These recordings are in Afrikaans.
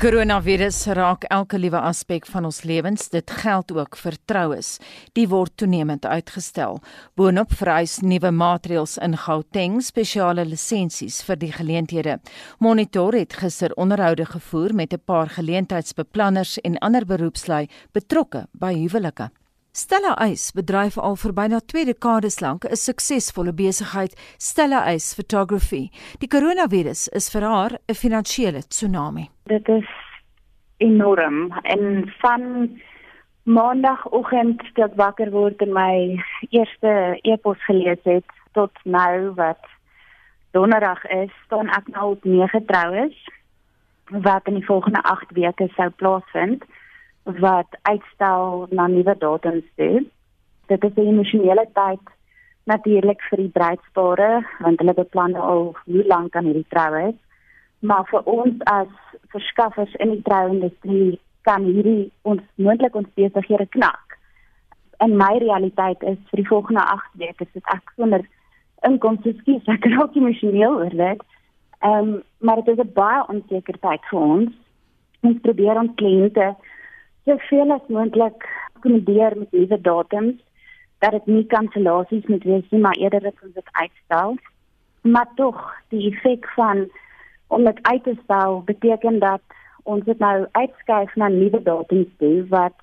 koronavirus raak elke liewe aspek van ons lewens. Dit geld ook vir troues. Die word toenemend uitgestel. Boonop vereis nuwe maatreëls in Gauteng spesiale lisensies vir die geleenthede. Monitor het gister onderhoude gevoer met 'n paar geleentheidsbeplanners en ander beroepslui betrokke by huwelike. Stella Ice bedryf al vir byna 2 dekades lank 'n suksesvolle besigheid, Stella Ice Photography. Die koronavirus is vir haar 'n finansiële tsunami. Dit is enorm en van maandagooggend tot wakker word en my eerste e-pos gelees het tot nou wat donderdag is, staan ek nou op 9 troues wat in die volgende 8 weke sou plaasvind wat uitstel na nuwe datums toe. Dit is 'n emosionele tyd natuurlik vir die bruidspare want hulle beplan al hoe lank aan hierdie troue. Maar vir ons as verskaffers in die trouindustrie kan hierdie ons moontlik ons besighede knak. En my realiteit is vir die volgende 8 weke is dit ek sonder inkomste skies ek ook emosioneel oor dit. Ehm um, maar dit is 'n baie onseker tyd vir ons. Ons probeer ons kliënte soveel as moontlik akkommodeer met nuwe datums dat dit nie kansellasies moet wees nie, maar eerder dat ons dit uitstel. Maar tog, die effek van om dit uit te stel beteken dat ons dit nou uitskuif na nuwe datums toe wat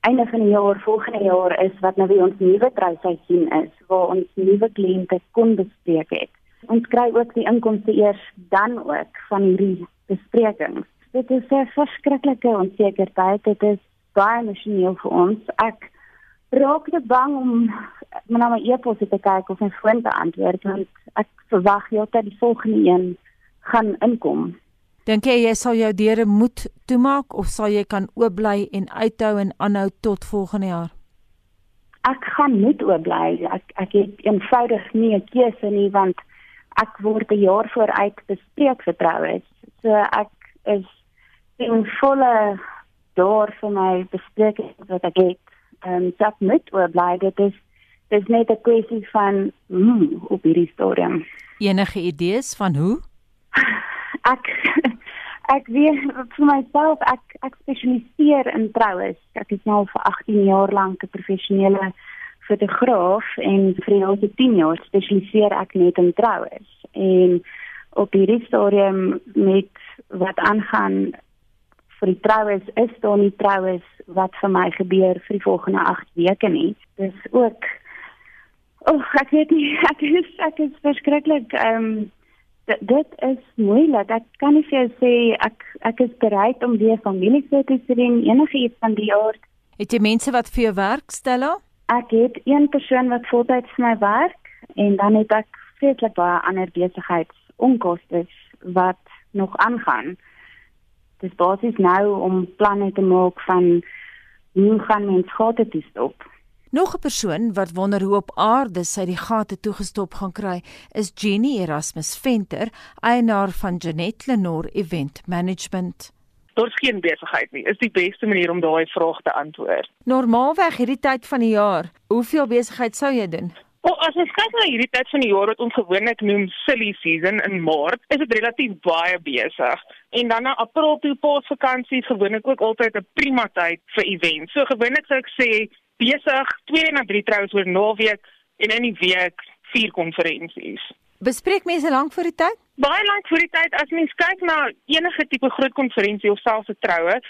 einde van die jaar volgende jaar is wat nou weer ons nuwe trouseisoen is waar ons nuwe kliënte kon bespreek het. Ons kry ook die inkomste eers dan ook van hierdie besprekings dit is 'n verskriklike onsekerheid. Dit is baie emosioneel vir ons. Ek raak te bang om na my e-pos te kyk of my foon te antwoord want ek verwag heeltyd die volgende een gaan inkom. Dink jy jy sal jou deure moet toemaak of sal jy kan oop bly en uithou en aanhou tot volgende jaar? Ek gaan moet oop bly. Ek ek het eenvoudig nie 'n keuse nie want ek word 'n jaar vooruit bespreek vertroue. So ek is in volle daar vir my besprekings wat ek het. Ehm um, dat met oor bly dit is dis net 'n kwessie van mm, op hierdie stadium. Enige idees van hoe? Ek ek weet vir myself ek ek spesialiseer in troues. Ek is nou vir 18 jaar lank 'n professionele fotograaf en vir die laaste 10 jaar spesialiseer ek net in troues. En op hierdie stadium met wat aangaan vir die troues is daar nie troues wat vir my gebeur vir die volgende 8 weke nie. Dis ook O, oh, ek weet nie, ek is ek is verskriklik ehm um, dit is moeilik. Ek kan nie vir jou sê ek ek is bereid om weer familiefoto's te doen enige iets van die aard. Het jy mense wat vir jou werk stel? Ek het een persoon wat voltyds vir my werk en dan het ek vreeslik baie ander besigheidsonkoste wat nog aangaan dis basies nou om planne te maak van hoe gaan mens gate toe stop. Nog 'n persoon wat wonder hoe op aarde sy die gate toegestop gaan kry, is Jenny Erasmus Venter, eienaar van Janet Lenore Event Management. Daar's geen besigheid nie. Is die beste manier om daai vraag te antwoord. Normaalweg hierdie tyd van die jaar, hoeveel besigheid sou jy doen? Wel, as ons kyk na hierdie tyd van die jaar wat ons gewoonlik noem silly season in Maart, is dit relatief baie besig. En dan na April toe paasvakansie gewoonlik ook altyd 'n prima tyd vir events. So gewoonlik sou ek sê besig 2 na 3 troues oor naweek en in die week 4 konferensies. Bespreek mense lank voor die tyd? Baie lank voor die tyd as mens kyk na enige tipe groot konferensie of selfs 'n troue,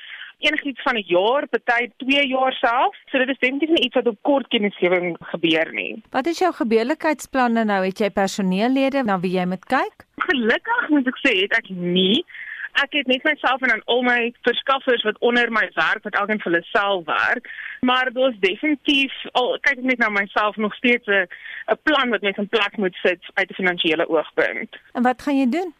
enigiets van 'n jaar, party 2 jaar self. So dit is definitief nie iets wat op kort kennisgewing gebeur nie. Wat is jou gebeurlikheidsplanne nou? Het jy personeellede na wie jy moet kyk? Gelukkig moet ek sê, het ek nie. Ek het net myself en dan al my verskaffers wat onder my werk wat elkeen vir hulle self werk, maar daar's definitief al kyk ek net na myself nog steeds 'n 'n plan wat mens in plek moet sit uit 'n finansiële oogpunt. En wat gaan jy doen?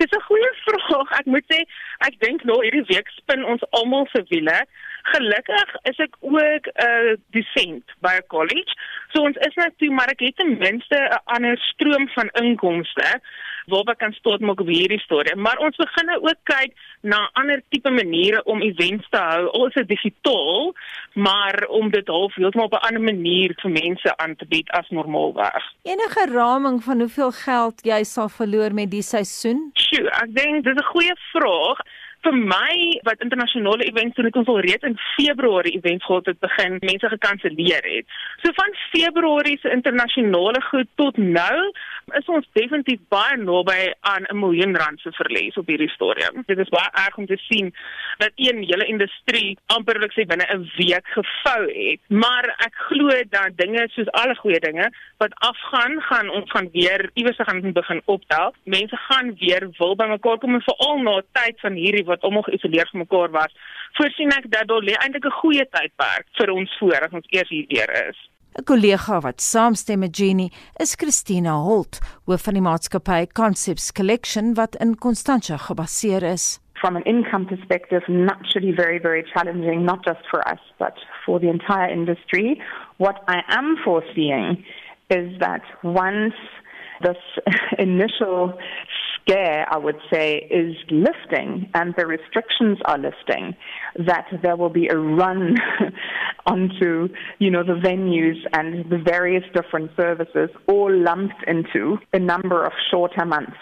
Dis 'n goeie vraag. Ek moet sê, ek dink nou hierdie week spin ons almal se wiele. Gelukkig is ek ook 'n uh, dosent by 'n college. So ons is net toe, maar ek het ten minste 'n ander stroom van inkomste waarop ek kan stort maak op hierdie storie. Maar ons begin nou ook kyk na ander tipe maniere om events te hou, also digitaal, maar om dit half heeltemal op 'n ander manier vir mense aan te bied as normaalweg. Enige raming van hoeveel geld jy sal verloor met die seisoen? Sjoe, ek dink dis 'n goeie vraag. Vir my wat internasionale events doen het ons al reeds in Februarie events gehad het begin mense gekanselleer het. So van Februarie se internasionale goed tot nou is ons definitief baie naby aan 'n miljoen rand se verlies op hierdie stadium. Dit is baie erg om te sien dat een hele industrie amperlik sê binne 'n week gevou het. Maar ek glo dat dinge soos alle goeie dinge wat afgaan, gaan ons gaan weer iewers gaan begin optel. Mense gaan weer wil bymekaar kom en veral na tyd van hierdie wat almal geïsoleer van mekaar was, voorsien ek dat daar lê eintlik 'n goeie tydperk vir ons voor as ons eers hier deur is. 'n Kollega wat saamstem met Jenny is Christina Holt, hoof van die maatskappy Concepts Collection wat in Constantia gebaseer is. From an income perspective, naturally very, very challenging, not just for us, but for the entire industry. What I am foreseeing is that once this initial scare, I would say, is lifting and the restrictions are lifting, that there will be a run onto, you know, the venues and the various different services all lumped into a number of shorter months.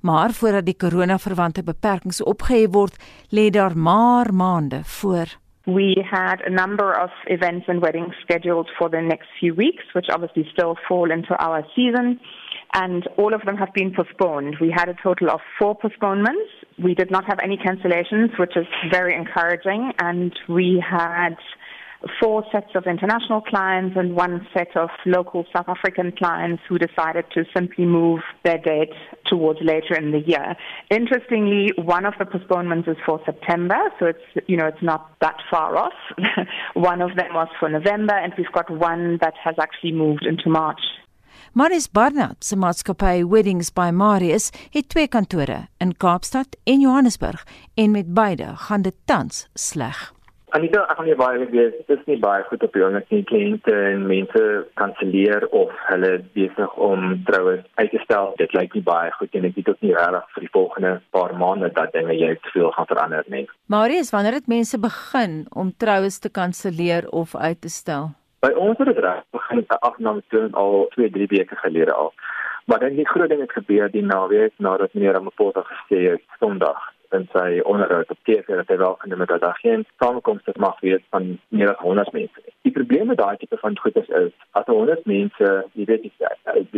Maar voordat die corona-verwante beperkings opgehef word, lê daar maar maande voor. We had a number of events and weddings scheduled for the next few weeks, which obviously still fall into our season. And all of them have been postponed. We had a total of four postponements. We did not have any cancellations, which is very encouraging, and we had four sets of international clients and one set of local South African clients who decided to simply move their date towards later in the year. Interestingly, one of the postponements is for September, so it's you know it's not that far off. one of them was for November, and we've got one that has actually moved into March. Marius Barnard se maatskappy Weddings by Marius het twee kantore in Kaapstad en Johannesburg en met beide gaan dit tans sleg. Anita, ek gaan nie baie weet, dit is nie baie goed op jonge kliënte en mense kanselleer of hulle besig om troues uit te stel. Dit lyk nie baie goed en ek weet ook nie regtig vir die volgende paar maande dat dinge jy te veel gaan verander nie. Marius, wanneer het mense begin om troues te kanselleer of uit te stel? By ons het dit reg begin by afname toe al 2, 3 weke gelede al. Maar dan die groot ding het gebeur die naweek nadat meneer Ramaphosa gesê het Sondag en sy onderhoud op TV dat hy wel genoem het dat daar geen samekoms het mag wees van meer as 100 mense. Die probleem met daai tipe van goedes is as 100 mense, jy weet nie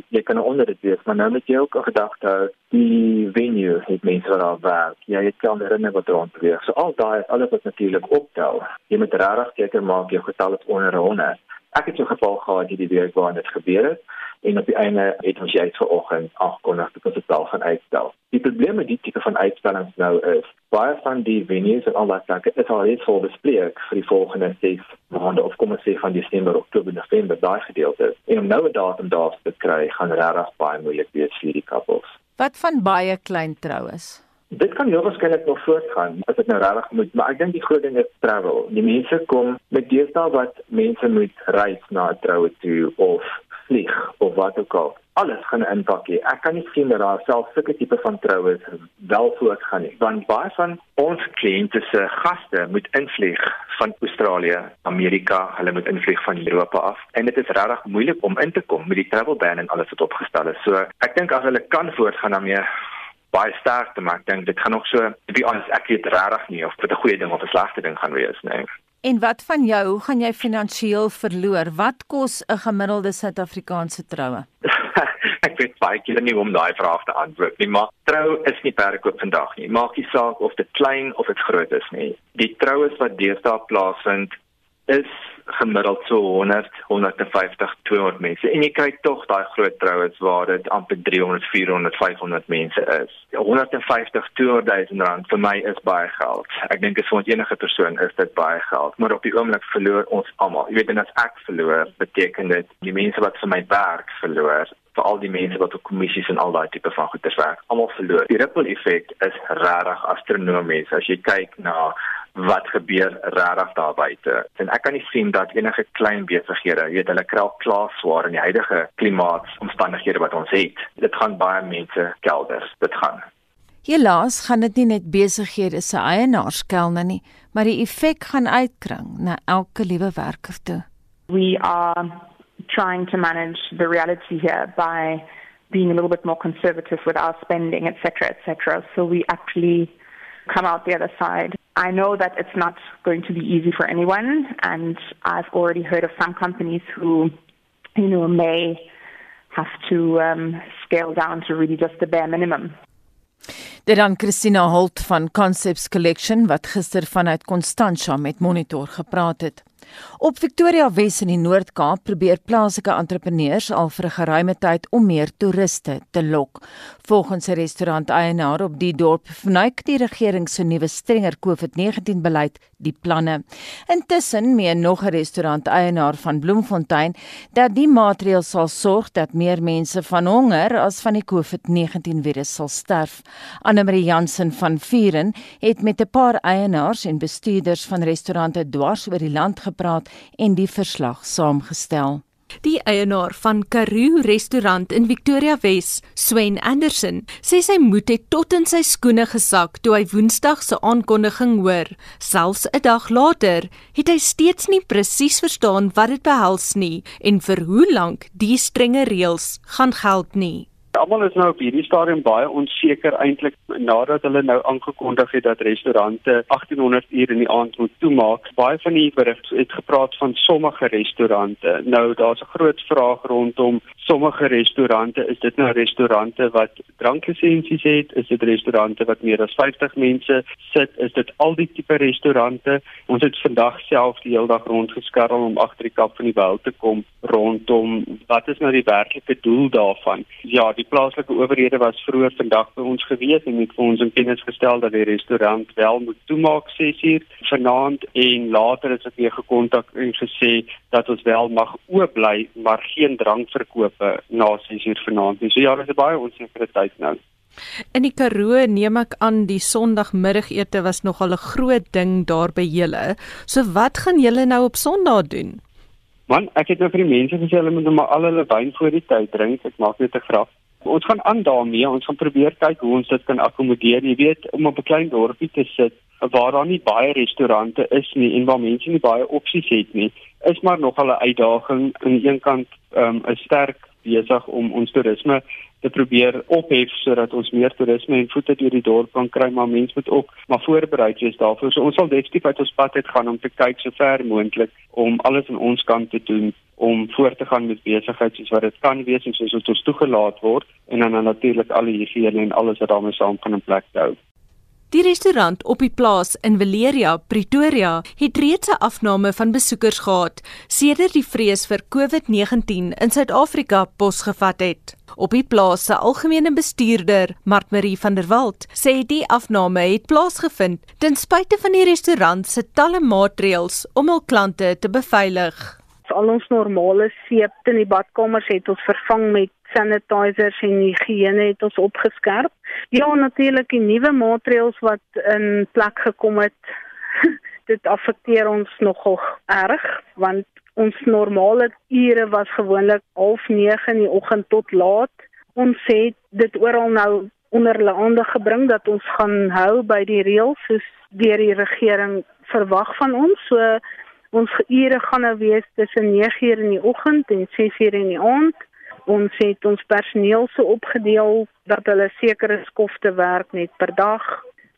jy, kan onder dit wees, maar nou met jou ook 'n gedagte hou die venue het mense wat daar werk. Jy het kamerae wat rond beweeg. So al daai alles wat natuurlik optel. Jy moet regtig seker maak jou getal is onder 100 ek het 'n geval gehad hierdie week waar dit gebeur het en op die einde het ons jy vanoggend aangekondig dat ons dit wel gaan uitstel. Die probleem met die tipe van uitstellings nou is baie van die venues en al daai plekke is al reeds vol bespreek vir die volgende 6 maande of kom ons sê van Desember, Oktober, November daai gedeelte. En om nou 'n datum daar te kry gaan regtig baie moeilik wees vir die koppels. Wat van baie klein troues? Dit kan heel waarskynlik nog voortgaan as dit nou regtig moet, maar ek dink die groot ding is travel. Die mense kom met deesdae wat mense moet reis na 'n troue toe of vlieg of wat ook al. Alles gaan 'n impak hê. Ek kan nie sien dat daar selfs sulke tipe van troues wel voortgaan nie. Want baie van ons kliënte se gaste moet invlieg van Australië, Amerika, hulle moet invlieg van Europa af en dit is regtig moeilik om in te kom met die travel ban en alles wat opgestel is. So ek dink as hulle kan voortgaan daarmee baie sterk te maak. Dink dit gaan nog so to be honest ek weet regtig nie of dit 'n goeie ding of 'n slegte ding gaan wees nie. En wat van jou? Hoe gaan jy finansiëel verloor? Wat kos 'n gemiddelde Suid-Afrikaanse troue? ek weet baie keer nie om daai vraag te antwoord nie, maar trou is nie perkoop vandag nie. Maak nie saak of dit klein of dit groot is nie. Die troues wat deesdae plaasvind is gemiddeld so 100 150 200 mense. En jy kry tog daai groot troues waar dit amper 300 400 500 mense is. 150 200 000 rand vir my is baie geld. Ek dink vir ons enige persoon is dit baie geld. Maar op die oomblik verloor ons almal. Jy weet en as ek verloor beteken dit die mense wat vir my werk verloor vir al die mense wat op kommissies en al daai tipe van goeders werk almal verloor. Die ripple effek is regtig astronomies. As jy kyk na wat gebeur regtig daar buite. En ek kan nie sien dat enige klein besighede, weet hulle kraal klaar swaar in die huidige klimaatsomstandighede wat ons het. Dit gaan baie mense kelders, dit gaan. Helaas gaan dit nie net besighede se eienaars kelne nie, maar die effek gaan uitkring na elke liewe werker toe. We are trying to manage the reality here by being a little bit more conservative with our spending etc etc so we actually come out the other side. I know that it's not going to be easy for anyone, and I've already heard of some companies who, you know, may have to um, scale down to really just the bare minimum. Dit dan Christina Holt van Concepts Collection wat gister vanuit Constantia met Monitor gepraat het. Op Victoria Wes in die Noord-Kaap probeer plaaslike entrepreneurs al vir 'n geruime tyd om meer toeriste te lok. Volgens 'n restauranteienaar op die dorp vernuik die regering se nuwe strenger COVID-19 beleid die planne. Intussen meen nog 'n restauranteienaar van Bloemfontein dat die maatreëls sal sorg dat meer mense van honger as van die COVID-19 virus sal sterf. Annelie Jansen van Vuren het met 'n paar eienaars en bestuurders van restaurante dwars oor die land gepraat en die verslag saamgestel. Die eienaar van Karoo restaurant in Victoria Wes, Swen Anderson, sê sy moed het tot in sy skoene gesak toe hy Woensdag se aankondiging hoor. Selfs 'n dag later het hy steeds nie presies verstaan wat dit behels nie en vir hoe lank die strenge reëls gaan geld nie. Almal is nou op hierdie stadium baie onseker eintlik nadat hulle nou aangekondig het dat restaurante 1800 uur in die aand moet toemaak. Baie van die berigte het gepraat van sommige restaurante. Nou daar's 'n groot vraag rondom sommige restaurante. Is dit nou restaurante wat dranklisensies het? Is dit restaurante wat meer as 50 mense sit? Is dit al die tipe restaurante? Ons het vandag self die hele dag rondgeskarrel om agter die kap van die wêreld te kom rondom wat is nou die werklike doel daarvan? Ja, die die plaaslike owerhede was vroeër vandag by ons gewees en het vir ons in kennis gestel dat die restaurant wel moet toemaak 6uur vanaand en later het ek weer gekontak en gesê dat ons wel mag oop bly maar geen drankverkope na 6uur vanaand nie. So ja, dit is baie onsekere tyd nou. In die Karoo neem ek aan die Sondagmiddagete was nogal 'n groot ding daar by julle. So wat gaan julle nou op Sondag doen? Man, ek het nou vir die mense gesê hulle moet nou maar al hulle wyn voor die tyd drink. Ek maak net 'n grap. Ons gaan aan daarmee. Ons gaan probeer kyk hoe ons dit kan akkommodeer. Jy weet, om op 'n klein dorpie te sit waar daar nie baie restaurante is nie en waar mense nie baie opsies het nie, is maar nog 'n uitdaging. Aan die een kant um, is sterk besig om ons toerisme te probeer ophef sodat ons meer toerisme en voete deur die dorp kan kry, maar mense moet ook maar voorbereid wees daarvoor. So ons sal definitief uit ons pad uit gaan om te kyk so ver moontlik om alles aan ons kant te doen om voort te gaan met besigheid soos wat dit kan wees en soos wat ons toegelaat word en dan, natuurlik al die higiëne en alles wat daarmee saam kan in plek hou. Die restaurant op die plaas in Valeria, Pretoria, het reeds 'n afname van besoekers gehad sedert die vrees vir COVID-19 in Suid-Afrika posgevat het. Op die plaas se algemene bestuurder, Martmarie van der Walt, sê die afname het plaasgevind ten spyte van die restaurant se talle maatreëls om hul klante te beveilig al ons normale seep in die badkamers het ons vervang met sanitizers en higiëne het ons opgeskerp. Ja, natuurlik die nuwe maatreëls wat in plek gekom het, dit affekteer ons nogal erg want ons normale ure was gewoonlik 09:30 in die oggend tot laat. Ons het dit oral nou onder hulle aandag gebring dat ons gaan hou by die reëls soos deur die regering verwag van ons. So Ons ure gaan nou wees tussen 9:00 in die oggend en 6:00 in die aand. Ons het ons personeel so opgedeel dat hulle sekere skofte werk net per dag.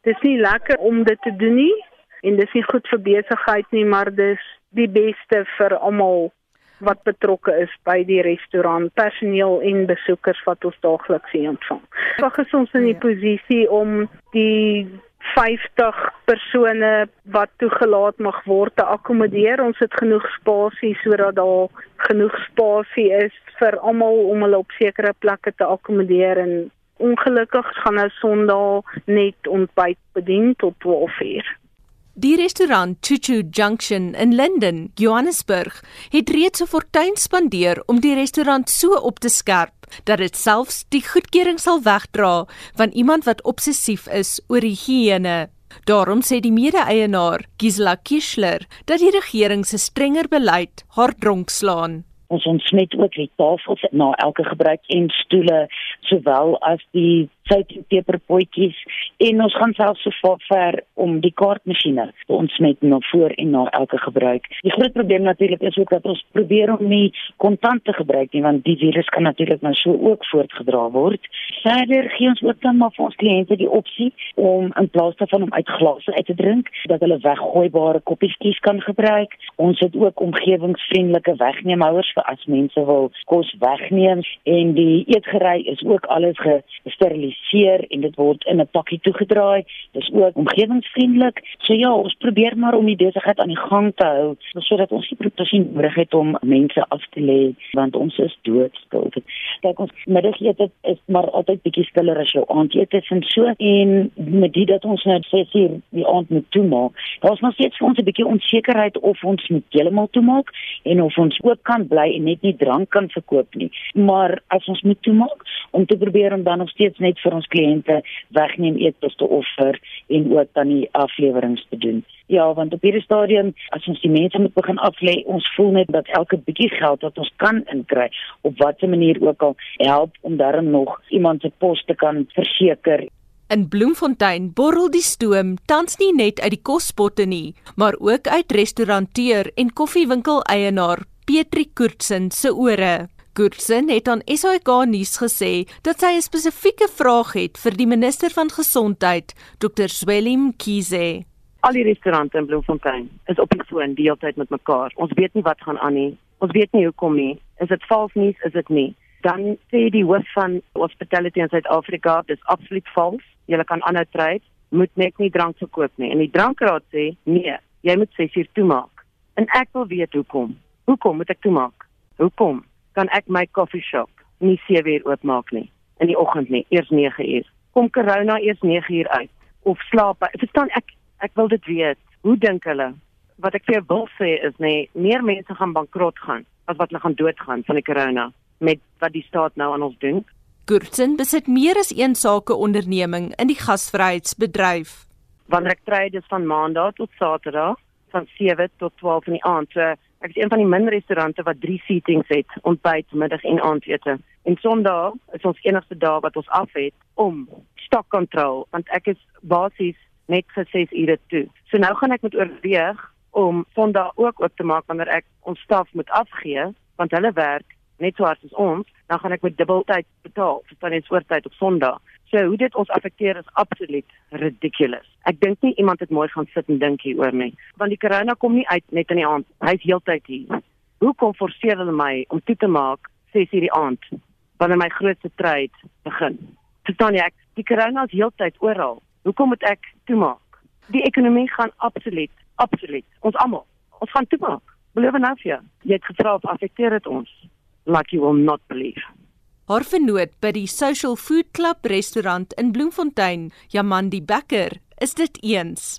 Dis nie lekker om dit te doen nie en dis nie goed vir besigheid nie, maar dis die beste vir almal wat betrokke is by die restaurant, personeel en besoekers wat ons daagliks ontvang. Wag is ons in die ja. posisie om die 50 persone wat toegelaat mag word te akkommodeer. Ons het genoeg spasie sodat daar genoeg spasie is vir almal om hulle op sekere plekke te akkommodeer en ongelukkig gaan nou Sondag net ontbyt bedien tot 12:00. Die restaurant Chuchu Junction in Linden, Johannesburg, het reeds 'n fortuin spandeer om die restaurant so op te skerp dat dit selfs die goedkeuring sal wegdra van iemand wat obsessief is oor higiëne. Daarom sê die mede-eienaar, Gisela Kischler, dat die regering se strenger beleid haar dronk slaan. Ons ontsmet ook die tafels na elke gebruik en stoele sowel as die sout en peperpotjies en ons gaan selfs so ver om die kaartmasjiene ons met na voor en na elke gebruik. Die groot probleem natuurlik is ook dat ons probeer om nie kontant te gebruik nie want die virus kan natuurlik nou so ook voortgedra word. Verder gee ons ook dan maar vir ons kliënte die opsie om in plaas daarvan om uit glase uit te drink, dat hulle weggooibare koppies kan gebruik. Ons het ook omgewingsvriendelike wegneemhouers vir as mense wil kos wegneem en die eetgerei is ook alles gesteriliseer en dit word in 'n pakkie toegedraai. Dis ook omgewingsvriendelik. So ja, ons probeer maar om die besigheid aan die gang te hou sodat ons nie presies nodig het om mense af te lê want ons is doodstil. Kyk ons middagete is maar altyd bietjie stiller as jou aandete en so en met dit dat ons nou 6 uur die aand moet toemaak. Daar's nog steeds vir ons 'n bietjie onsekerheid of ons moet heeltemal toemaak en of ons oop kan bly en net nie drank kan verkoop nie. Maar as ons moet toemaak om te probeer om dan nog steeds net vir ons kliënte wegneem eetes te offer en ook dan die afleweringe te doen. Ja, want op hierdie stadium as ons die mense moet begin aflê, ons voel net dat elke bietjie geld wat ons kan inkry op watter manier ook al help om darm nog iemand se pos te kan verseker In Bloemfontein borrel die stoom tans nie net uit die kospotte nie, maar ook uit restauranteur en koffiewinkel eienaar Petri Koortsen se ore. Koortsen het aan SAK nuus gesê dat sy 'n spesifieke vraag het vir die minister van gesondheid, Dr. Swellim Kize. Al die restaurante in Bloemfontein is op die foon die hele tyd met mekaar. Ons weet nie wat gaan aan nie. Ons weet nie hoekom nie. Is dit vals nuus? Is dit nie? Dan sê die hoof van Hospitality in Suid-Afrika, dis absoluut vals jy kan aanhou trade, moet net nie drank verkoop nie. En die drankraad sê, nee, jy moet 6 uur toemaak. En ek wil weet hoekom. Hoekom moet ek toemaak? Hoekom kan ek my coffee shop nie 7 uur oopmaak nie in die oggend nie, eers 9 uur? Kom corona eers 9 uur uit of slaap? Verstaan ek ek wil dit weet. Hoe dink hulle? Wat ek vir jou wil sê is nee, meer mense gaan bankrot gaan as wat hulle gaan doodgaan van die corona met wat die staat nou aan ons doen. Gurtsen besit meer as een sake onderneming in die gasvryheidsbedryf. Wanneer ek trade is van Maandag tot Saterdag van 7 tot 12 in die aand. So ek is een van die min restaurante wat 3 seatings het, ontbyt, middag en aandete. En Sondag is ons enigste dag wat ons af het om stokkontrol want ek is basies net vir 6 ure toe. So nou gaan ek met oorweeg om Sondag ook oop te maak wanneer ek ons staf moet afgee want hulle werk net so hard as ons, dan gaan ek met dubbeltyd betaal van die oortyd op Sondag. So hoe dit ons affekteer is absoluut ridiculous. Ek dink nie iemand het mooi gaan sit en dink hieroor nie, want die corona kom nie uit net in die aand. Hy's heeltyd hier. Hoe kom forceer hulle my om toe te maak 6:00 die aand wanneer my grootste trade begin? Verstaan jy ek? Die corona is heeltyd oral. Hoekom moet ek toemaak? Die ekonomie gaan absoluut, absoluut. Ons almal, ons gaan toemaak. Beloof nou vir jou. Jy het gevra of affekteer dit ons? like you will not believe. Haar vernoot by die Social Food Club restaurant in Bloemfontein, Jamandi Becker, is dit eens.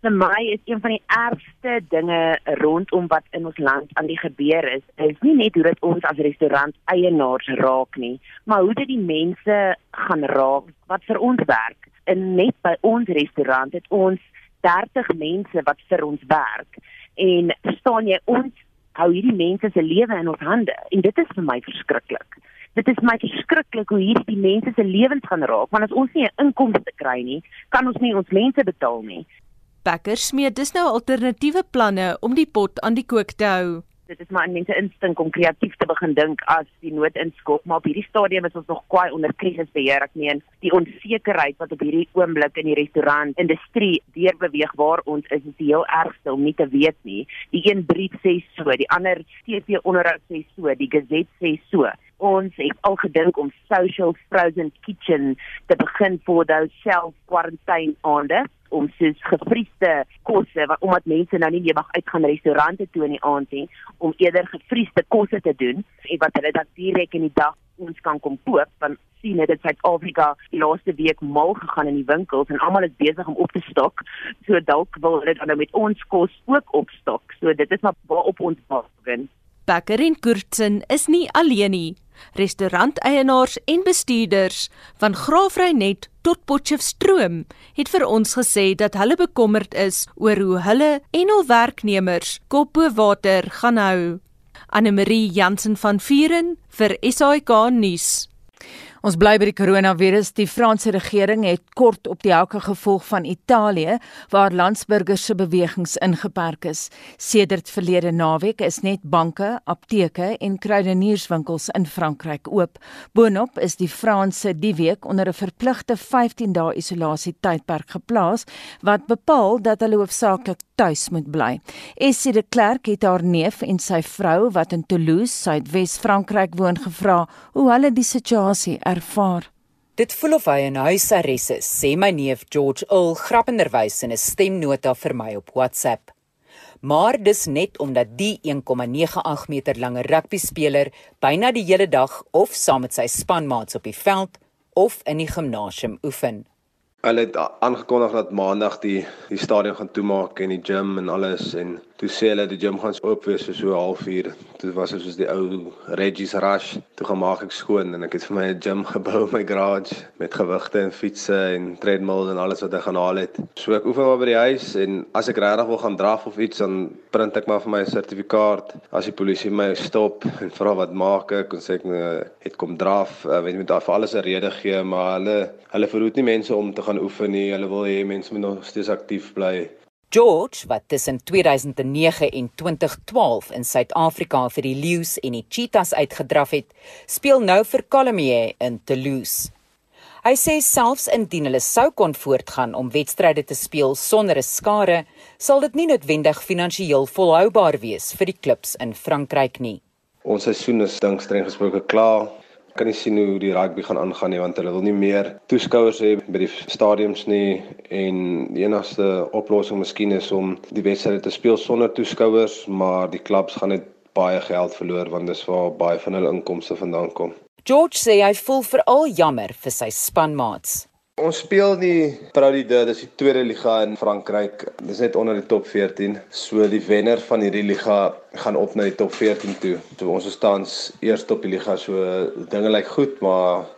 Vir my is een van die ergste dinge rondom wat in ons land aan die gebeur is, is nie net hoe dit ons as restaurant eienaars raak nie, maar hoe dit die mense gaan raak wat vir ons werk. En net by ons restaurant het ons 30 mense wat vir ons werk. En verstaan jy ons hou hierdie mense se lewe in ons hande en dit is vir my verskriklik. Dit is my verskriklik hoe hierdie mense se lewens gaan raak want as ons nie 'n inkomste kry nie, kan ons nie ons mense betaal nie. Bekker smee dis nou alternatiewe planne om die pot aan die kook te hou dit is maar 'n mens se instink om kreatief te begin dink as die nood inskop, maar op hierdie stadium is ons nog kwai onder krisisbeheer. Ek meen, die onsekerheid wat op hierdie oomblik in die restaurant industrie deurbeweeg waar ons is, is die heel ergste om nie te weet nie. Die een brief sê so, die ander TV onderhoud sê so, die gazette sê so. Ons het al gedink om social frozen kitchen te begin vir those self quarantine aande om soos gefriesde kosse wat omdat mense nou nie meer mag uitgaan restaurante toe in die aand nie om eerder gefriesde kosse te doen en wat hulle dan direk in die dag ons kan kom koop want sien dit Suid-Afrika die laaste week mal gegaan in die winkels en almal is besig om op te stok so dalk wil hulle dan nou met ons kos ook opstok. So dit is maar waarop ons begin Becker en Kurtzen is nie alleen nie. Restauranteienaars en bestuurders van Graafreinet tot Potchefstroom het vir ons gesê dat hulle bekommerd is oor hoe hulle en hul werknemers kop bo water gaan hou. Anne Marie Jansen van Vuren vir SAK nuus. Ons bly by die koronavirus. Die Franse regering het kort op die houke gevolg van Italië waar landsburgers se bewegings ingeperk is. Sedert verlede naweek is net banke, apteke en kruidenierswinkels in Frankryk oop. Boonop is die Franse die week onder 'n verpligte 15 dae isolasie tydperk geplaas wat bepaal dat hulle hoofsaaklik tuis moet bly. Essie de Klerk het haar neef en sy vrou wat in Toulouse, Suidwes-Frankryk woon, gevra hoe hulle die situasie ervaar. Dit voel of hy in huisarrest is, sê my neef George Earl grappenderwys in 'n stemnota vir my op WhatsApp. Maar dis net omdat die 1,98 meter lange rugbyspeler byna die hele dag of saam met sy spanmaats op die veld of in die gimnasium oefen. Hulle het aangekondig dat maandag die die stadion gaan toemaak en die gym en alles en toe sê hulle die gym gaan oop wees vir so 'n halfuur. Toe was dit soos die ou Reggie's Rush. Toe gaan maak ek skoon en ek het vir my 'n gym gebou in my garage met gewigte en fietsse en treadmills en alles wat ek gaan haal het. So ek oefen maar by die huis en as ek regtig wil gaan draf of iets dan print ek maar vir my 'n sertifikaat. As die polisie my stop en vra wat maak ek, dan sê ek nee, het kom draf. Ek weet met vir alles 'n rede gee, maar hulle hulle verhoed nie mense om te gaan oefen nie. Hulle wil hê mense moet nog steeds aktief bly. George wat tussen 2009 en 2012 in Suid-Afrika vir die Lions en die Cheetahs uitgedraf het, speel nou vir Colomiers in Toulouse. Hy sê selfs indien hulle sou kon voortgaan om wedstryde te speel sonder 'n skare, sal dit nie noodwendig finansiëel volhoubaar wees vir die klubs in Frankryk nie. Ons seisoen is dink streng gesproke klaar kan nie sien hoe die rugby gaan aangaan nie want hulle wil nie meer toeskouers hê by die stadiums nie en die enigste oplossing miskien is om die wedstryde te speel sonder toeskouers maar die klubs gaan net baie geld verloor want dis waar baie van hulle inkomste vandaan kom. George sê hy voel veral jammer vir sy spanmaats. Ons speel die Pro Ligue, dis die tweede liga in Frankryk. Dis net onder die top 14. So die wenner van hierdie liga gaan op na die top 14 toe. So ons is tans eerste op die liga. So dinge lyk goed, maar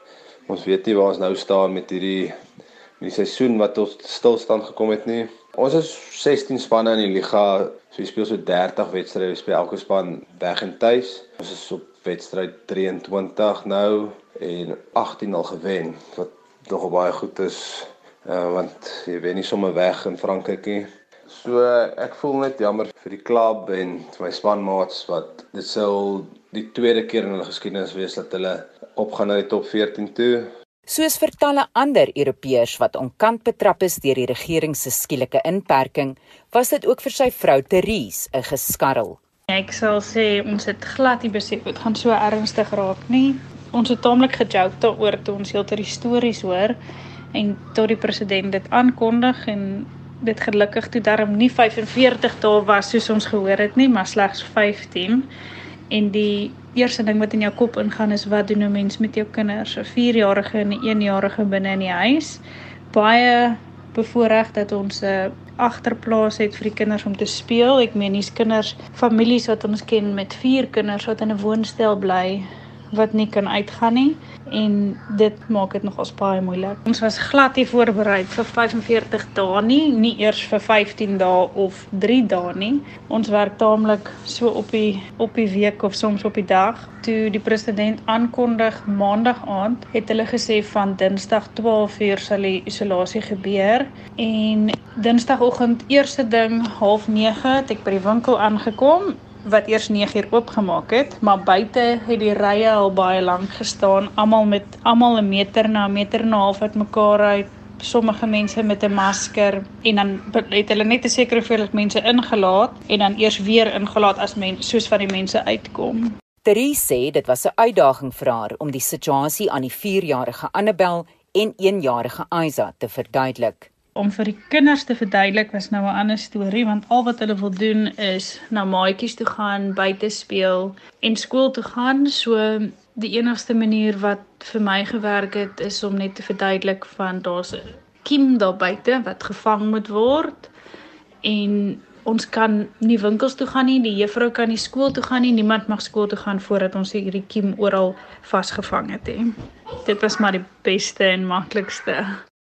ons weet nie waar ons nou staan met hierdie met die seisoen wat tot stilstand gekom het nie. Ons is 16 spanne in die liga. So ons speel so 30 wedstryde. Ons speel elke span weg en tuis. Ons is op wedstryd 23 nou en 18 al gewen. Wat nog baie goed is uh, want jy weet nie sommer weg in Frankryk nie. So ek voel net jammer vir die klub en vir my spanmaats wat dit sou die tweede keer in hulle geskiedenis wees dat hulle opgaan na die top 14 toe. Soos vir talle ander Europeërs wat onkant betrap is deur die regering se skielike inperking, was dit ook vir sy vrou Therese 'n geskarrel. Ek sal sê ons het glad nie besef dit gaan so ernstig raak nie ons het taamlik gejoke daaroor toe ons heeltemal die stories hoor en tot die president dit aankondig en dit gelukkig toe darm nie 45 dae was soos ons gehoor het nie, maar slegs 15. En die eerste ding wat in jou kop ingaan is wat doen 'n mens met jou kinders, 'n 4-jarige en 'n 1-jarige binne in die huis. Baie bevoorreg dat ons 'n agterplaas het vir die kinders om te speel. Ek meen, hier's kinders, families wat ons ken met 4 kinders wat in 'n woonstel bly wat nie kan uitgaan nie en dit maak dit nogals baie moeilik. Ons was glad nie voorberei vir 45 dae nie, nie eers vir 15 dae of 3 dae nie. Ons werk taamlik so op die op die week of soms op die dag. Toe die president aankondig maandag aand, het hulle gesê van Dinsdag 12:00 sal die isolasie gebeur en Dinsdagoggend eerste ding 08:30 het ek by die winkel aangekom wat eers 9 uur oopgemaak het, maar buite het die rye al baie lank gestaan, almal met almal 'n meter na 'n meter en 'n half uit mekaar uit, sommige mense met 'n masker en dan het hulle net 'n sekere hoeveelheid mense ingelaat en dan eers weer ingelaat as mense soos van die mense uitkom. Therese sê dit was 'n uitdaging vir haar om die situasie aan die 4-jarige Annabel en 1-jarige Isa te verduidelik om vir die kinders te verduidelik was nou 'n ander storie want al wat hulle wil doen is na maatjies toe gaan, buite speel en skool toe gaan. So die enigste manier wat vir my gewerk het is om net te verduidelik van daar's 'n kiem daar buite wat gevang moet word en ons kan nie winkels toe gaan nie, die juffrou kan nie skool toe gaan nie, niemand mag skool toe gaan voordat ons hierdie kiem oral vasgevang het nie. Dit was maar die beste en maklikste.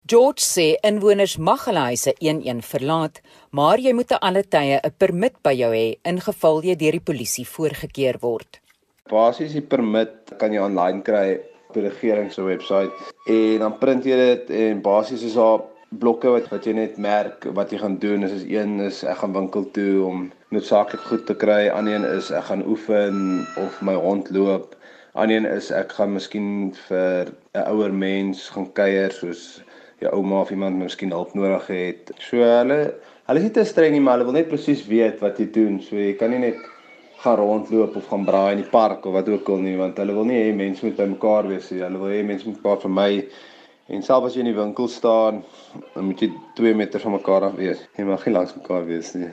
George sê inwoners mag hulle huise een-een verlaat, maar jy moet te alle tye 'n permit by jou hê in geval jy deur die polisie voorgekeer word. Basies die permit kan jy aanlyn kry op die regering se webwerf en dan print jy dit en basies is daar blokke wat wat jy net merk wat jy gaan doen is is een is ek gaan winkel toe om noodsaaklik goed te kry ander een is ek gaan oefen of my hond loop ander een is ek gaan miskien vir 'n ouer mens gaan kuier soos jou ouma of iemand miskien hulp nodig het so hulle hulle is nie te streng nie maar hulle wil net presies weet wat jy doen so jy kan nie net gaan rondloop of gaan braai in die park of wat ook al nie want hulle wil nie hê mense moet by mekaar wees nie hulle wil hê mense moet mekaar vermy En selfs as jy in die winkel staan, dan moet jy 2 meter van mekaar af wees. Jy mag nie langs mekaar wees nie.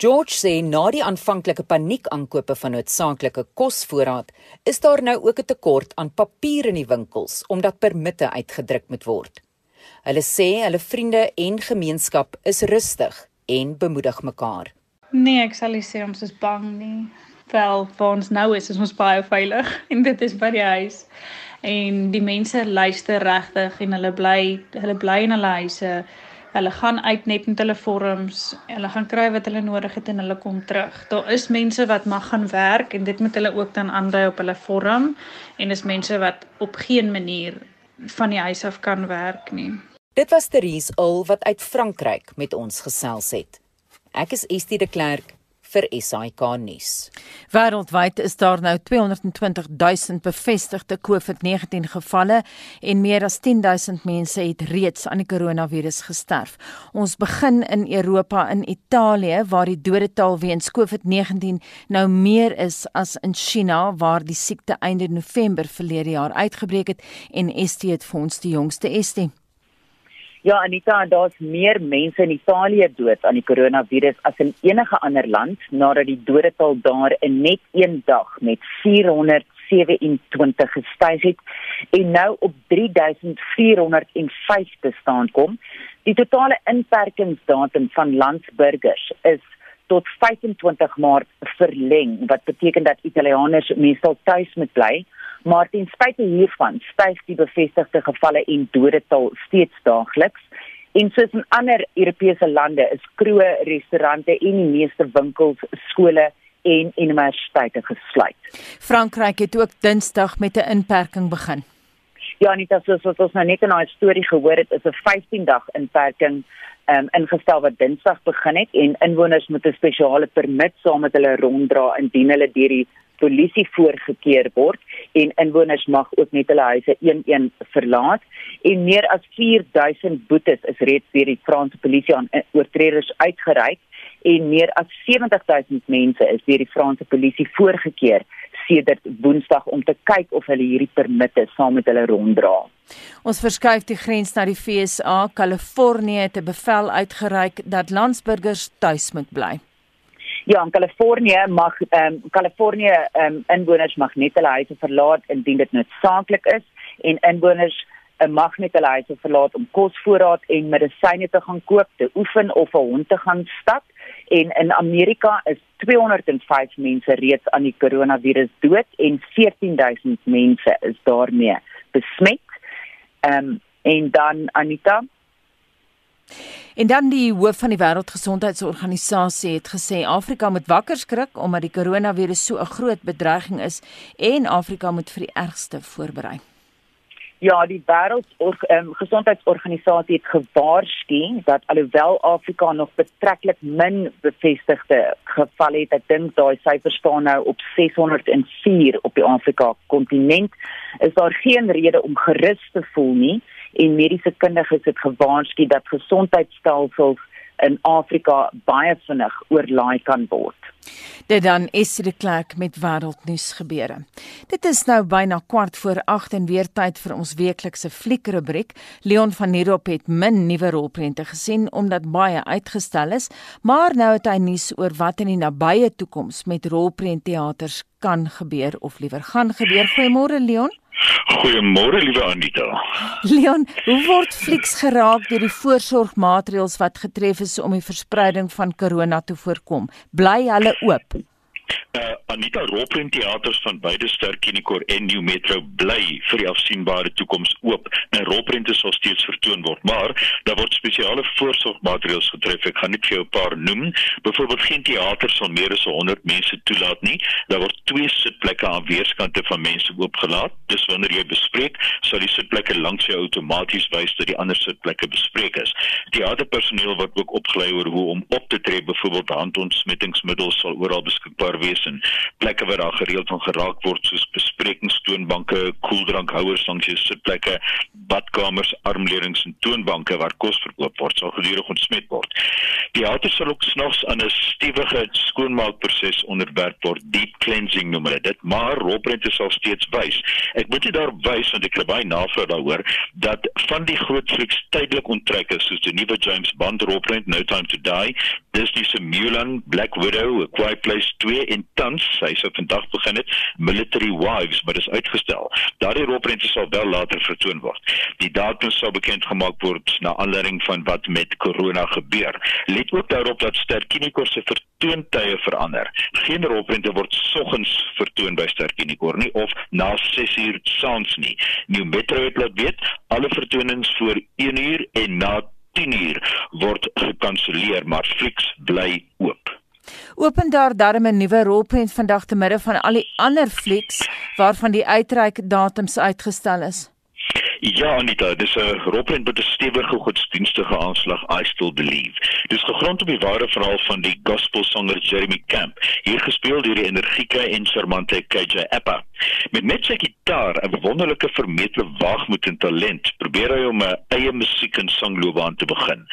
George sê na die aanvanklike paniekaankope van noodsaaklike kosvoorraad, is daar nou ook 'n tekort aan papier in die winkels omdat permitte uitgedruk moet word. Hulle sê hulle vriende en gemeenskap is rustig en bemoedig mekaar. Nee, ek sal nie sê ons is bang nie. Wel, waar ons nou is, is ons baie veilig en dit is by die huis en die mense luister regtig en hulle bly hulle bly in hulle huise. Hulle gaan uit net met hulle vorms, hulle gaan kry wat hulle nodig het en hulle kom terug. Daar is mense wat mag gaan werk en dit moet hulle ook dan aandui op hulle vorm en is mense wat op geen manier van die huis af kan werk nie. Dit was Therese Ul wat uit Frankryk met ons gesels het. Ek is Estie de Klerk vir SAK nuus. Wêreldwyd is daar nou 220 000 bevestigde COVID-19 gevalle en meer as 10 000 mense het reeds aan die koronavirus gesterf. Ons begin in Europa in Italië waar die dodetal weens COVID-19 nou meer is as in China waar die siekte einde November verlede jaar uitgebreek het en ST het vir ons die jongste ST. Ja, Anita, daar's meer mense in Italië dood aan die koronavirus as in enige ander land nadat die dodetal daar in net een dag met 427 gestyg het en nou op 3405 te staan kom. Die totale inperkingsdatum van landsburgers is tot 25 Maart verleng wat beteken dat Italianers meestal tuis moet bly maar ten spyte hiervan styg die bevestigde gevalle en dodetal steeds daagliks. En soos in ander Europese lande is kroë, restaurante en die meeste winkels, skole en universiteite gesluit. Frankryk het ook Dinsdag met 'n inperking begin. Ja, nie dat soos wat ons nou net in daai storie gehoor het, is 'n 15 dag inperking um, ingestel wat Dinsdag begin het en inwoners moet 'n spesiale permit saam met hulle ronddra indien hulle deur die polisie voorgekeer word en inwoners mag ook net hulle huise een-een verlaat en meer as 4000 boetes is reeds deur die Franse polisie aan oortreders uitgereik en meer as 70000 mense is deur die Franse polisie voorgekeer sedert Woensdag om te kyk of hulle hierdie permitte saam met hulle ronddra. Ons verskuif die grens na die FSA. Kalifornië het 'n bevel uitgereik dat landsburgers tuis moet bly. Ja, in Kalifornië mag ehm um, Kalifornië ehm um, inwoners mag net hulle huise verlaat indien dit noodsaaklik is en inwoners uh, mag net hulle huise verlaat om kosvoorraad en medisyne te gaan koop, te oefen of 'n hond te gaan stap. En in Amerika is 205 mense reeds aan die koronavirus dood en 14000 mense is daarmee besmet. Ehm um, en dan Anita En dan die hoof van die Wêreldgesondheidsorganisasie het gesê Afrika moet wakker skrik omdat die koronavirus so 'n groot bedreiging is en Afrika moet vir die ergste voorberei. Ja, die Wêreldgesondheidsorganisasie um, het gewaarsku dat alhoewel Afrika nog betreklik min bevestigde gevalle het, ek dink daai syfer staan nou op 604 op die Afrika kontinent, is daar geen rede om gerus te voel nie en mediese kundiges het gewaarsku dat gesondheidstelsels in Afrika baie vinnig oorlaai kan word. Dit dan is die klerk met wêreldnuus gebeure. Dit is nou byna kwart voor 8 en weer tyd vir ons weeklikse fliekrubriek. Leon van Nierop het min nuwe rolprente gesien omdat baie uitgestel is, maar nou het hy nuus oor wat in die nabye toekoms met rolprentteaters kan gebeur of liewer gaan gebeur. Goeiemôre Leon. Goeiemôre liewe Anita. Leon, hoe word flieks geraak deur die voorsorgmaatreëls wat getref is om die verspreiding van korona te voorkom? Bly hulle oop? Uh, Anita Roprent teaters van beide Sterkinikor en New Metro bly vir die afsienbare toekoms oop en Roprent sal steeds vertoon word, maar daar word spesiale voorsorgmaatreëls getref. Ek gaan net vir jou 'n paar noem. Byvoorbeeld geen teater sal meer as 100 mense toelaat nie. Daar word twee sitplekke aan weerskante van mense oopgelaat. Dis wanneer jy bespreek, sal die sitplekke langs jou outomaties wys dat die ander sitplekke bespreek is. Teaterpersoneel word ook opgelei oor hoe om op te tree, byvoorbeeld handontsmettingsmiddels sal oral beskikbaar wees en plekke waar daar gereeld van geraak word soos besprekingstoonbanke, koeldrankhouers langs jou sitplekke, badkamers, armleunings en toonbanke waar kos verkoop word sal gedurig ontsmet word. Teater sal ook snags aan 'n stewige skoonmaakproses onderwerp word, deep cleansing noem hulle dit, maar Robrente sal steeds wys. Ek moet dit daar wys want ek kry baie navraag daaroor dat van die groot flieks tydelik onttrek is soos die nuwe James Bond Robrente No Time to Die, Disney se Mulan, Black Widow, A Quiet Place 2 en tans, hy sou vandag begin het, Military Wives, maar dis uitgestel. Daardie rolprente sal wel later vertoon word. Die datum sal bekend gemaak word na aanleiding van wat met corona gebeur. Let ook daarop dat Sterkinikor se vertoontye verander. Geen rolprente word soggens vertoon by Sterkinikor nie of na 6uur saans nie. New Metro het laat weet alle vertonings voor 1uur en na 10uur word gekanselleer, maar Flix bly oop. Open daar darm 'n nuwe rolprent vandag te midde van al die ander flieks waarvan die uitreik datums uitgestel is. Ja, Anita, dis 'n rolprent met 'n stewige godsdienstige aanslag I Still Believe. Dis gegrond op die ware verhaal van die gospelsanger Jeremy Camp, hier gespeel deur die energieke en charmante KJ Appa. Met net sy gitaar, 'n wonderlike vermetle waagmoed en talent, probeer hy om 'n eie musiek en sangloopbaan te begin.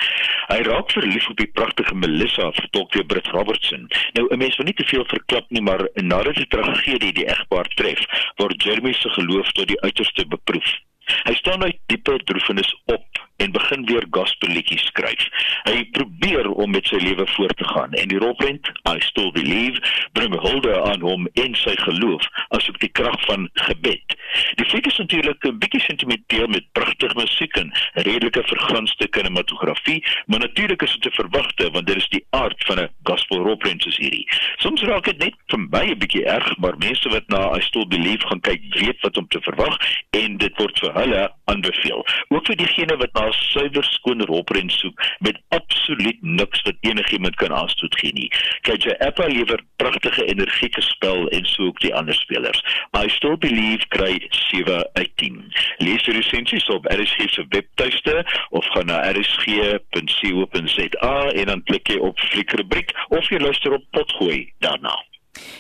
Hy raak verlief op die pragtige Melissa, vertolk deur Britt Robertson. Nou, 'n mens wil nie te veel verklap nie, maar nadat die tragedie die egpaar tref, word Jeremy se geloof tot die uiterste beproef. Hy staan uit diepe droefenis op en begin weer gospelliedjies skryf. Hy probeer om met sy lewe voort te gaan en die rolprent I Still Believe bring hulde aan hom en sy geloof asook die krag van gebed. Die fliek is natuurlik 'n bietjie sentimenteel met pragtige musiek en redelike vergunste kinematografie, maar natuurlik is dit te verwagte want dit is die aard van 'n gospel rolprent soos hierdie. Soms raak dit net vir my 'n bietjie erg, maar mense wat na I Still Believe gaan kyk, weet wat om te verwag en dit word vir hulle aanbeveel. Ook vir diegene wat na suiwer skoon rolprent soek met absoluut niks wat enigiemand kan aanstoot gee nie. KJ Appa lewer pragtige energieke spel en so ook die ander spelers. I Still Believe kry 7 uit 10. Lees die resensies op RSG se webtuiste of gaan na rsg.co.za en dan klik jy op fliekrubriek of jy luister op potgooi daarna.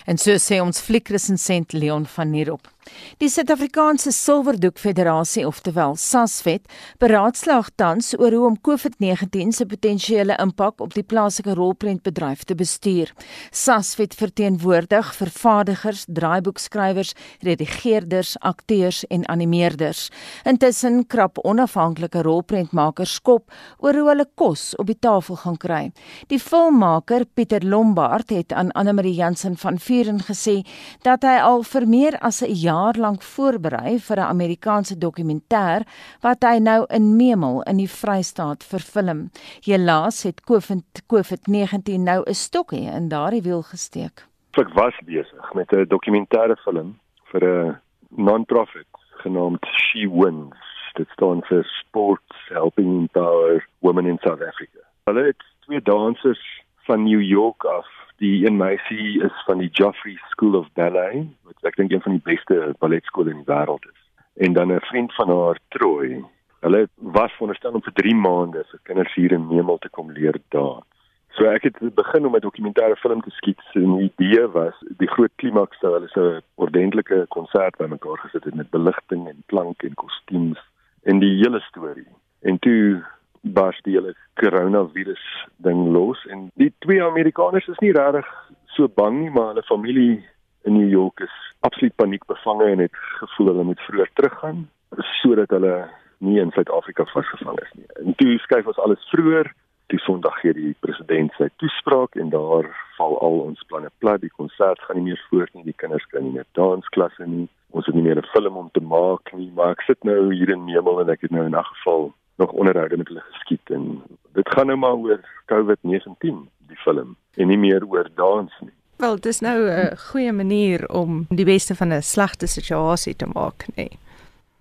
En so sê ons fliekresensent Leon van Nierop. Die Suid-Afrikaanse Silwerdoek Federasie, oftewel SASFET, beraadslaag tans oor hoe om COVID-19 se potensiële impak op die plaaslike rolprentbedryf te bestuur. SASFET verteenwoordig vervaardigers, draaiboekskrywers, redigeerders, akteurs en animeerders. Intussen krap onafhanklike rolprentmakers skop oor hoe hulle kos op die tafel gaan kry. Die filmmaker Pieter Lombard het aan Anne Marie Jansen van Vuren gesê dat hy al vir meer as 'n jaar jaar lank voorberei vir 'n Amerikaanse dokumentêr wat hy nou in Memel in die Vrystaat vervilm. Helaas het COVID-19 nou 'n stokkie in daardie wiel gesteek. Ek was besig met 'n dokumentêre film vir 'n non-profit genaamd She Wins. Dit staan vir Sports Helping Empower Women in South Africa. Hulle het twee dansers van New York af die een meisie is van die Joffrey School of Ballet, wat ek dink een van die beste balletskole in die wêreld is. En dan 'n vriend van haar, Troy. Hulle was veronderstel om vir 3 maande vir kinders hier in Memel te kom leer dans. So ek het begin om 'n dokumentêre film te skiet en die idee was die groot klimaks sou hulle so 'n ordentlike konsert bymekaar gesit het met beligting en klank en kostuums en die hele storie. En toe bars die hele coronavirus ding los en die twee Amerikaners is nie regtig so bang nie maar hulle familie in New York is absoluut paniekbevange en het gevoel hulle moet vroeër teruggaan sodat hulle nie in Suid-Afrika vasgevang is nie. En toe skuif ons alles vroeër. Die Sondag gee die president sy toespraak en daar val al ons planne plat. Die konsert gaan nie meer voort nie. Die kinders kan nie meer dansklasse nie. Ons het nie meer 'n film om te maak nie. Maar ek sit nou hier in Memel en ek het nou in 'n geval nog onderhoude met hulle geskied en dit gaan nou maar oor COVID-19 die film en nie meer oor dans nie. Wel, dit is nou 'n goeie manier om die beste van 'n slegte situasie te maak, nê.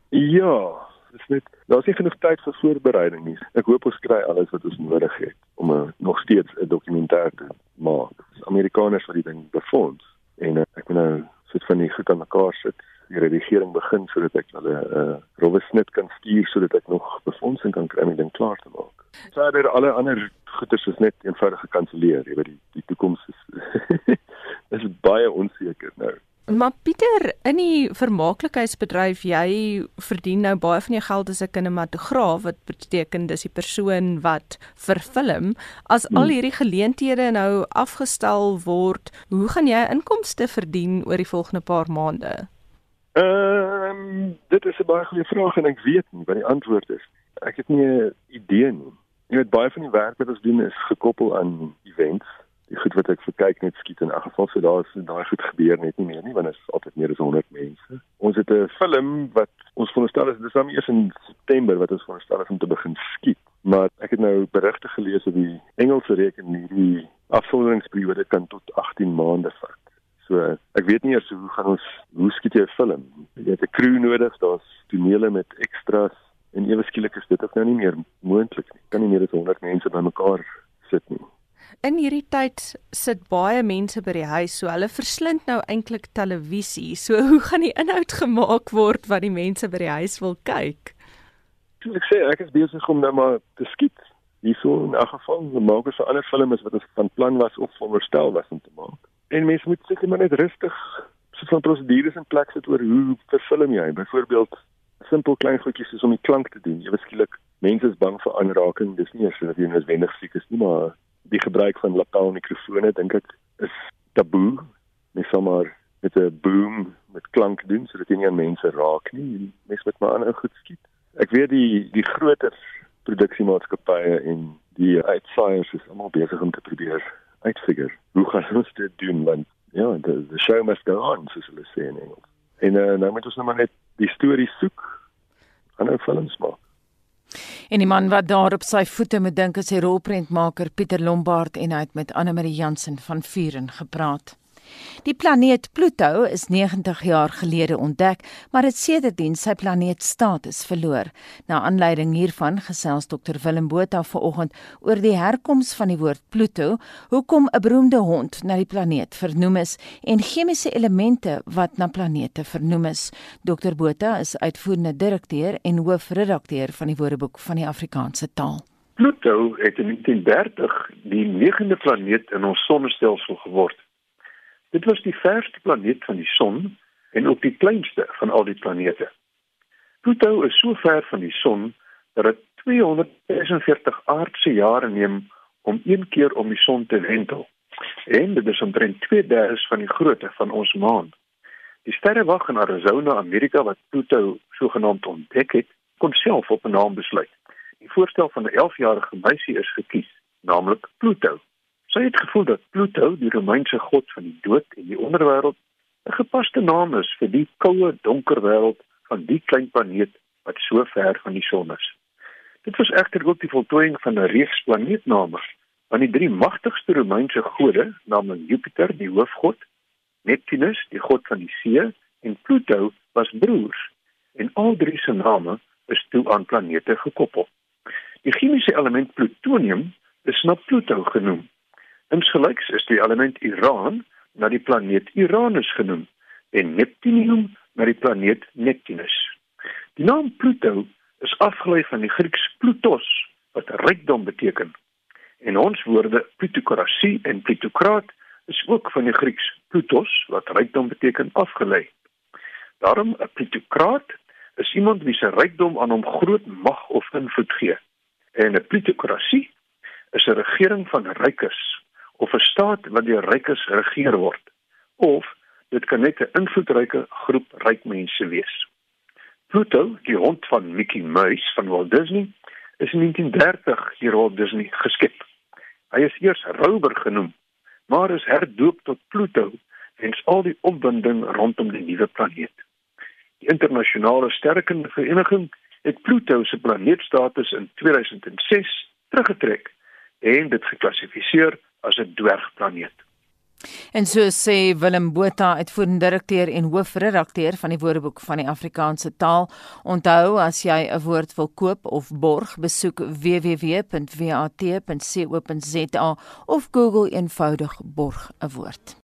Ja, dis net daar's nie genoeg tyd vir voorbereiding nie. Ek hoop ons kry alles wat ons nodig het om 'n nog steeds 'n dokumentêr te maak. Dis Amerikaners wat die ding befonds en ek moet nou sit van die goed aan mekaar sit. Die regering begin sodat ek hulle 'n uh, rowwe snit kan stuur sodat ek nog befondsing kan kry om die ding klaar te maak. Verder alle ander goeders is net eenvoudig gekanselleer. Jy weet die die toekoms is is baie onseker nou. Maar Pieter, in die vermaaklikheidsbedryf, jy verdien nou baie van jou geld as 'n kinematograaf, wat beteken dis die persoon wat verfilm. As hmm. al hierdie geleenthede nou afgestel word, hoe gaan jy inkomste verdien oor die volgende paar maande? Ehm, um, dit is 'n baie goeie vraag en ek weet nie wat die antwoord is. Ek het nie 'n idee nie. Jy weet baie van die werk wat ons doen is gekoppel aan events die goed wat ek verkyk net skiet in 'n geval so daar is daai goed gebeur net nie meer nie want dit is altyd meer as 100 mense. Ons het 'n film wat ons veronderstel is dis dan eers in September wat ons veronderstel is om te begin skiet. Maar ek het nou berigte gelees op die Engelse rekening hierdie afsonderingsperiode kan tot 18 maande vat. So ek weet nie eers hoe gaan ons hoe skiet jy 'n film? Jy het 'n crew nodig, daar's tonele met extras en ewe skielik is dit ook nou nie meer moontlik nie. Kan nie meer as 100 mense bymekaar sit nie. In hierdie tyd sit baie mense by die huis, so hulle verslind nou eintlik televisie. So hoe gaan die inhoud gemaak word wat die mense by die huis wil kyk? Ek sê ek is besig om nou maar te skiet. Hierso in 'n geval, maak ons vir ander films wat ons van plan was of veronderstel was om te maak. En mense moet seker maar net rustig so van prosedures in plek sit oor hoe verfilm jy? Byvoorbeeld simpel klein goedjies soos om die klank te doen. Jy weet skielik mense is bang vir aanraking. Dis nie eers dat jy noodwendig siek is nie, maar die gebruik van lapel mikrofone dink ek is taboe. Mens sal maar met 'n boom met klank doen sodat jy nie aan mense raak nie. Mens moet maar aan 'n goed skiet. Ek weet die die groter produksiemaatskappye en die uitsaaiers is almal besig om te probeer uitfigure hoe gaan ons dit doen want ja, the, the show must go on soos hulle sê in Engels. En uh, nou moet ons nou maar net die storie soek aan 'n filmsmaak. En die man wat daar op sy voete moet dink is sy rolprentmaker Pieter Lombard en hy het met Anne Marie Jansen van Vuren gepraat. Die planeet Pluto is 90 jaar gelede ontdek, maar dit sedertdien sy planeetstatus verloor. Na aanleiding hiervan gesels Dr Willem Botha vanoggend oor die herkoms van die woord Pluto, hoekom 'n beroemde hond na die planeet vernoem is en chemiese elemente wat na planete vernoem is. Dr Botha is uitvoerende direkteur en hoofredakteur van die Woordeboek van die Afrikaanse taal. Pluto het in 1930 die negende planeet in ons sonnestelsel geword. Dit was die verste planeet van die son en ook die kleinste van al die planete. Pluto is so ver van die son dat dit 246 aardse jare neem om een keer om die son te wentel. En dit is omtrent 2/3 van die grootte van ons maan. Die sterrewag in Arizona, Amerika wat Pluto sogenaamd ontdek het, kon self op 'n naam besluit. Die voorstel van 'n 11-jarige meisie is gekies, naamlik Pluto. Sy het gevoel dat Pluto, die Romeinse god van die dood en die onderwêreld, 'n gepaste naam is vir die koue, donker wêreld van die klein planeet wat so ver van die son is. Dit was egter ook die voltooiing van 'n reeks planeetname, want die drie magtigste Romeinse gode, naamlik Jupiter, die hoofgod, Neptunus, die god van die see, en Pluto was broers, en al drie se name is toe aan planete gekoppel. Die chemiese element plutonium is na Pluto genoem Insgelyks is die element Uran na die planeet Uranus genoem en Neptunium na die planeet Neptunus. Die naam Pluto is afgelei van die Grieks Plutos wat rykdom beteken. En ons woorde plutokrasie en plutokraat is ook van die Grieks Plutos wat rykdom beteken afgelei. Daarom 'n plutokraat is iemand wie se rykdom aan hom groot mag of invloed gee. En 'n plutokrasie is 'n regering van rykers of 'n staat wat deur rykes regeer word of dit kan net 'n invloedryke groep ryk mense wees. Pluto, die hond van Mickey Mouse van Walt Disney, is in 1930 deur Walt Disney geskep. Hy is eers Rover genoem, maar is herdoop tot Pluto weens al die opwinding rondom die nuwe planeet. Die internasionale sterrekundige vereniging het Pluto se planeetstatus in 2006 teruggetrek en dit geklassifiseer as 'n dwergplaneet. En so sê Willem Botha, uitvoerende direkteur en hoofredakteur van die Woordeboek van die Afrikaanse taal. Onthou as jy 'n woord wil koop of borg, besoek www.wat.co.za of Google eenvoudig borg 'n woord.